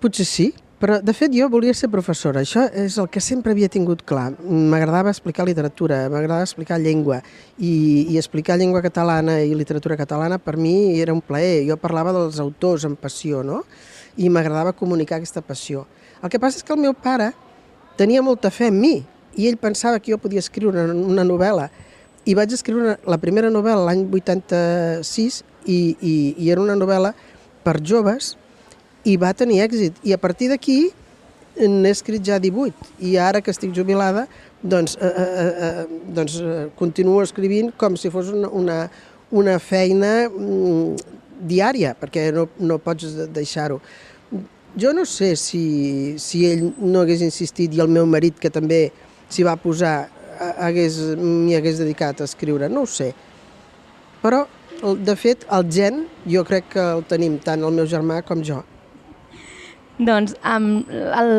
Potser sí, però de fet jo volia ser professora. Això és el que sempre havia tingut clar. M'agradava explicar literatura, m'agradava explicar llengua i, i explicar llengua catalana i literatura catalana per mi era un plaer. Jo parlava dels autors amb passió, no? I m'agradava comunicar aquesta passió. El que passa és que el meu pare tenia molta fe en mi i ell pensava que jo podia escriure una, novel·la i vaig escriure una, la primera novel·la l'any 86 i, i, i era una novel·la per joves i va tenir èxit. I a partir d'aquí n'he escrit ja 18 i ara que estic jubilada doncs, eh, eh, eh, doncs eh, continuo escrivint com si fos una, una, una feina mm, diària, perquè no, no pots deixar-ho. Jo no sé si, si ell no hagués insistit i el meu marit, que també s'hi va posar, m'hi hagués dedicat a escriure, no ho sé. Però, de fet, el gen jo crec que el tenim tant el meu germà com jo. Doncs amb el,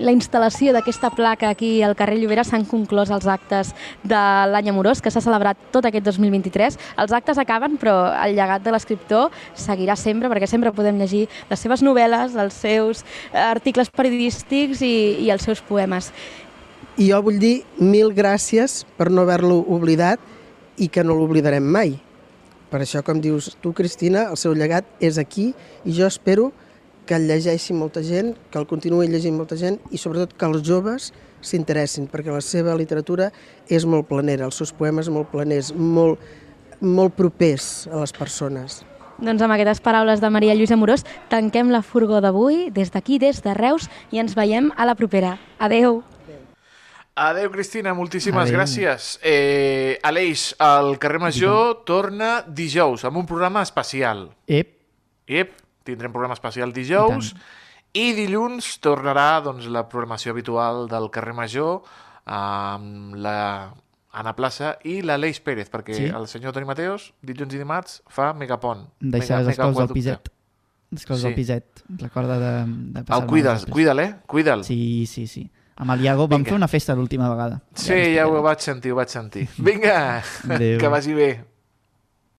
la instal·lació d'aquesta placa aquí al carrer Llobera s'han conclòs els actes de l'any amorós que s'ha celebrat tot aquest 2023. Els actes acaben, però el llegat de l'escriptor seguirà sempre, perquè sempre podem llegir les seves novel·les, els seus articles periodístics i, i els seus poemes. I jo vull dir mil gràcies per no haver-lo oblidat i que no l'oblidarem mai. Per això, com dius tu, Cristina, el seu llegat és aquí i jo espero que el llegeixi molta gent, que el continuï llegint molta gent i sobretot que els joves s'interessin, perquè la seva literatura és molt planera, els seus poemes molt planers, molt, molt propers a les persones. Doncs amb aquestes paraules de Maria Lluïsa Morós tanquem la furgó d'avui des d'aquí, des de Reus, i ens veiem a la propera. Adeu! Adeu, Cristina, moltíssimes Adeu. gràcies. Eh, Aleix, el carrer Major torna dijous amb un programa especial. Ep, Ep, tindrem programa especial dijous i, dilluns tornarà doncs, la programació habitual del carrer Major amb la Anna Plaça i l'Aleix Pérez, perquè Sí. el senyor Toni Mateos, dilluns i dimarts, fa Megapont. deixar les escoles del piset. Les escoles Sí. del piset. Recorda de, de passar El cuida'l, cuida'l, eh? Cuida'l. Sí, sí, sí. Amb el Iago vam Vinga. fer una festa l'última vegada. Sí, ja ho vaig sentir, ho vaig sentir. Vinga, Adéu. que vagi bé.